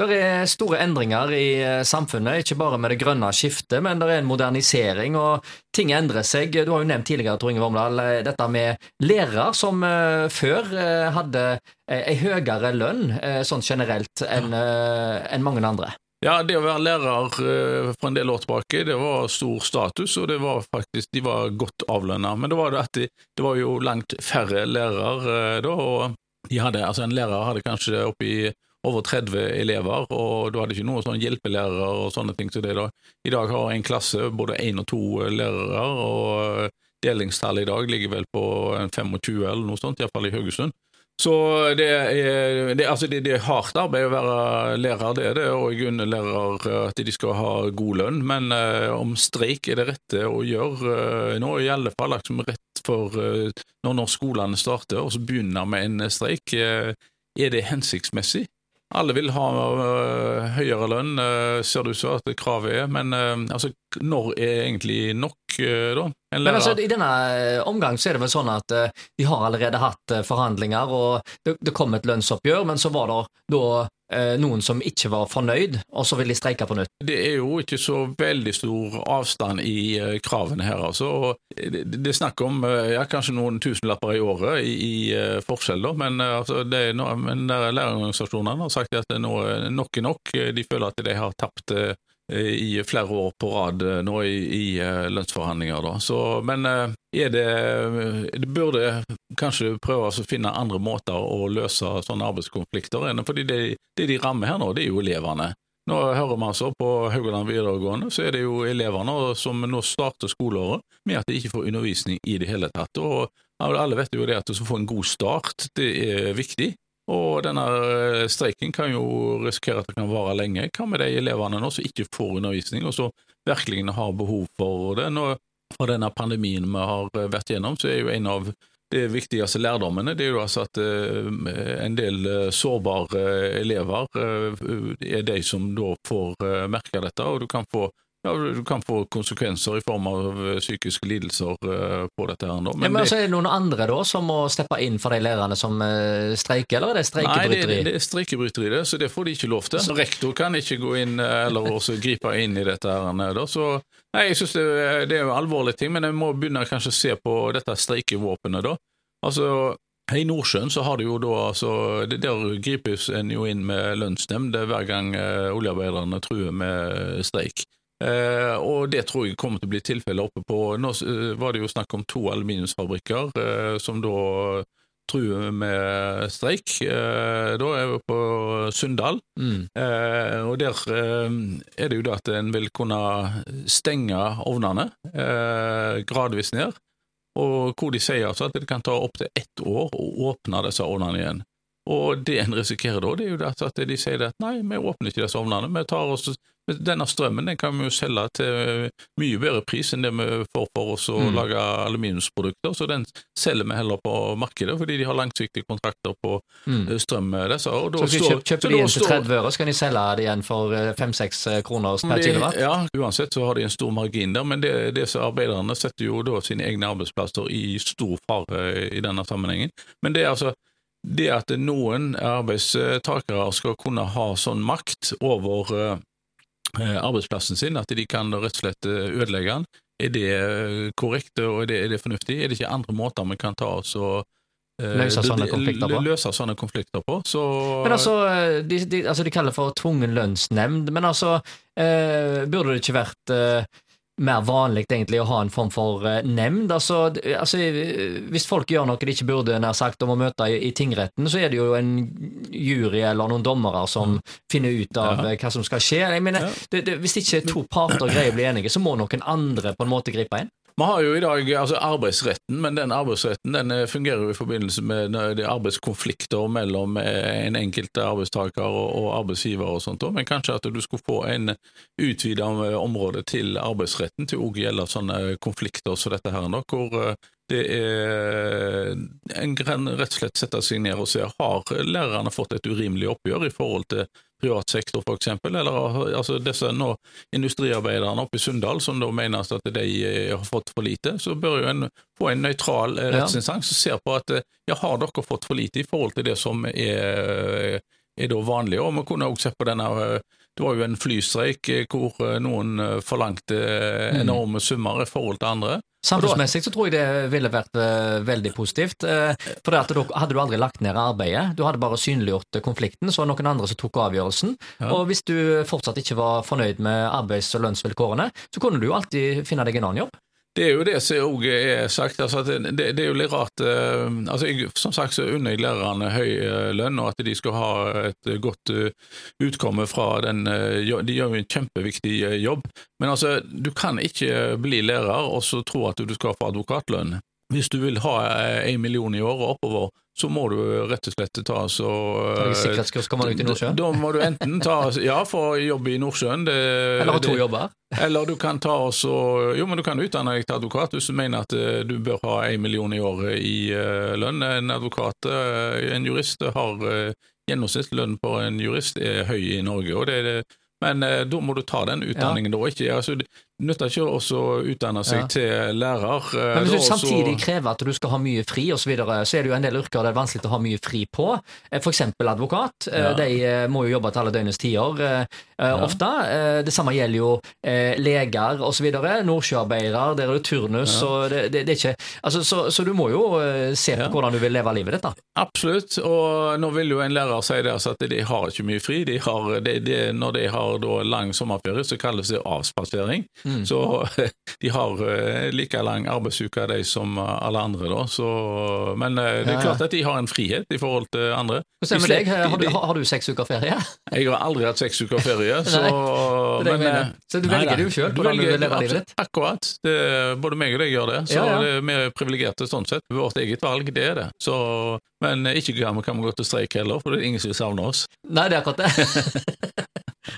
Det er store endringer i eh, samfunnet, ikke bare med det grønne skiftet, men det er en modernisering, og ting endrer seg. Du har jo nevnt tidligere, Tor Inge Vormdal, eh, dette med lærere som uh, før hadde ei høyere lønn sånn generelt enn en mange andre. Ja, det å være lærer for en del år tilbake, det var stor status, og det var faktisk, de var godt avlønna. Men det var, det, de, det var jo langt færre lærere da, og de hadde, altså en lærer hadde kanskje oppi over 30 elever, og du hadde ikke noen sånn hjelpelærere og sånne ting. Så det da. I dag har en klasse både én og to lærere, og delingstallet i dag ligger vel på 25 eller noe sånt, iallfall i Haugesund. Så det er, det, altså det, det er, hardt arbeid å være lærer, det er det, og jeg unner lærere at de skal ha god lønn. Men eh, om streik er det rette å gjøre eh, nå, i alle fall liksom rett for eh, når, når skolene starter, og så begynner med en streik, eh, er det hensiktsmessig? Alle vil ha uh, høyere lønn, uh, ser ut som at kravet er, men uh, altså, når er egentlig nok, da? Men altså, I denne omgang så er det vel sånn at de har allerede hatt forhandlinger, og det, det kom et lønnsoppgjør, men så var det da uh, noen som ikke var fornøyd, og så vil de streike på nytt? Det er jo ikke så veldig stor avstand i eh, kravene her, altså. Det, det er snakk om eh, ja, kanskje noen tusenlapper i året i, i forskjell, da. Men, altså, det no, men lærerorganisasjonene har sagt at nå, nok er nok. De føler at de har tapt i flere år på rad eh, nå i, i eh, lønnsforhandlinger. Da. Så, men eh, er det Det burde kanskje prøve å finne andre måter å løse sånne arbeidskonflikter enn fordi det, det de rammer her nå, det er jo elevene. Nå hører vi altså På Haugaland videregående så er det jo elevene som nå starter skoleåret med at de ikke får undervisning i det hele tatt. Og Alle vet jo det at å få en god start det er viktig, og denne eh, streiken kan jo risikere at det kan vare lenge. Hva med de elevene nå som ikke får undervisning, og som virkelig har behov for det? Nå, fra denne pandemien vi har eh, vært gjennom, så er jo en av de viktigste lærdommene det er jo altså at uh, en del sårbare elever er de som da får merke dette, og du kan få ja, Du kan få konsekvenser i form av eh, psykiske lidelser uh, på dette. her. Men, ja, men altså, Er det noen andre da som må steppe inn for de lærerne som uh, streiker, eller er det streikebryteri? Nei, det, det er streikebryteri, så det får de ikke lov til. Så rektor kan ikke gå inn eller også gripe inn i dette. her da, så nei, Jeg synes det, det er jo alvorlige ting, men jeg må begynne kanskje å se på dette streikevåpenet. da. Altså, i Nordsjøen så har du jo da, altså, Der gripes en jo inn med lønnsnemnd hver gang oljearbeiderne truer med streik. Eh, og det tror jeg kommer til å bli tilfellet oppe på Nå eh, var det jo snakk om to aluminiumsfabrikker eh, som da truer med streik. Eh, da er vi på Sunndal, mm. Eh, og der er det jo da at en vil kunne stenge ovnene gradvis ned. Og hvor de sier altså at det kan ta opptil ett år å åpne disse ovnene igjen. Og det en risikerer da, det er jo at de sier at nei, vi åpner ikke disse ovnene, vi tar oss denne strømmen den kan vi jo selge til mye bedre pris enn det vi får for oss å mm. lage aluminiumsprodukter, så den selger vi heller på markedet, fordi de har langsiktige kontrakter på mm. Eh, strøm. Disse, og så hvis vi kjøper de inn til 30 øre, så kan de selge det igjen for 5-6 eh, kroner per kilowatt? Ja, uansett så har de en stor margin der, men det, disse arbeiderne setter jo da sine egne arbeidsplasser i stor fare i denne sammenhengen. Men det er altså det at noen arbeidstakere skal kunne ha sånn makt over Eh, arbeidsplassen sin, at de kan rett og slett eh, ødelegge den. Er det eh, korrekt og er det, er det fornuftig? Er det ikke andre måter vi kan ta oss og Løse sånne konflikter på? Løse sånne konflikter på. Så men altså, de, de, altså, de kaller det for tvungen lønnsnemnd, men altså, eh, burde det ikke vært eh, mer vanlig egentlig å ha en form for uh, nemnd. Altså, altså, hvis folk gjør noe de ikke burde nær sagt om å møte i, i, tingretten, så er det jo en jury eller noen dommere som mm. finner ut av ja. hva som skal skje. Jeg mener, ja. det, det, hvis ikke to parter greier å bli enige, så må noen andre på en måte gripe inn. Vi har jo i dag altså arbeidsretten, men den arbeidsretten den eh, fungerer jo i forbindelse med arbeidskonflikter mellom eh, en enkelt arbeidstaker og arbeidsgiver og sånt. Men kanskje at du skulle få en utvida eh, område til arbeidsretten til å gjelde sånne konflikter som dette her, hvor det er, En kan rett og slett sette seg ned og se har lærerne fått et urimelig oppgjør i forhold til privat sektor, f.eks., eller altså disse nå industriarbeiderne oppe i Sunndal som da mener at de eh, har fått for lite, så bør jo en få en nøytral eh, rettsinstans som ser på at ja, har dere fått for lite i forhold til det som er er da vanlig. Og vi kunne også sett på denne eh, Det var jo en flystreik eh, hvor eh, noen eh, forlangte Mm. enorme summer i forhold til andre. Samfunnsmessig så tror jeg det ville vært veldig positivt. for det at da hadde du aldri lagt ned arbeidet, du hadde bare synliggjort konflikten, så var det noen andre som tok avgjørelsen. Ja. Og hvis du fortsatt ikke var fornøyd med arbeids- og lønnsvilkårene, så kunne du jo alltid finne deg en annen jobb. Det er jo det som òg er sagt. Altså det, det, er jo litt rart eh, altså jeg, Som sagt så unner jeg lærerne høy eh, lønn, og at de skal ha et godt eh, utkomme fra den De gjør jo en kjempeviktig jobb. Men altså, du kan ikke bli lærer og så tro at du skal få advokatlønn. Hvis du vil ha en million i året oppover, så må du rett og slett ta så deg sikkerhetskurs, kommer du ut i Nordsjøen. Da må du enten ta Ja, få jobb i Nordsjøen. Det, Eller ha to jobber. eller du kan ta oss og Jo, men du kan utdanne deg til advokat hvis du mener at eh, du bør ha én million i året i eh, lønn. En advokat, eh, en jurist, har gjennomsnittslønn på en jurist er høy i Norge. og det er det men eh, da må du ta den utdanningen, da. ikke, altså, nytter ikke å utdanne seg Ja. til lærer. eh, Men hvis du også- samtidig krever at du skal ha mye fri osv., så, videre, så er det jo en del yrker det er vanskelig å ha mye fri på. F.eks. For eksempel advokat. Eh, Ja. De eh, må jo jobbe til alle døgnets tider eh, eh, ofte. Eh, Det samme gjelder jo eh, leger osv. Nordsjøarbeidere, der er det turnus. og det, det, det er ikke, altså, så, så du må jo eh, se på Ja. hvordan du vil leve livet ditt. da. Absolutt, og nå vil jo en lærer si det, altså at de har ikke mye fri. De har, de, de, når de har lang sommerferie, så kalles det avspasering. Mm. Så de har eh, like lang arbeidsuke de som alle andre, da. Så, men eh, det er ja. klart at de har en frihet i forhold til andre. Hvordan med deg? Har du, har, du seks uker ferie? Jeg har aldri hatt seks uker ferie, så det det men, eh, Så du velger nei. det jo selv, hvordan du vil leve livet ditt. Akkurat. Det, både meg og deg gjør det, så Ja, vi er privilegerte sånn sett. Vårt eget valg, det er det. Så, men ikke gammel kan vi gå til streik heller, for det er ingen som vil savne oss. Nei, det er akkurat det.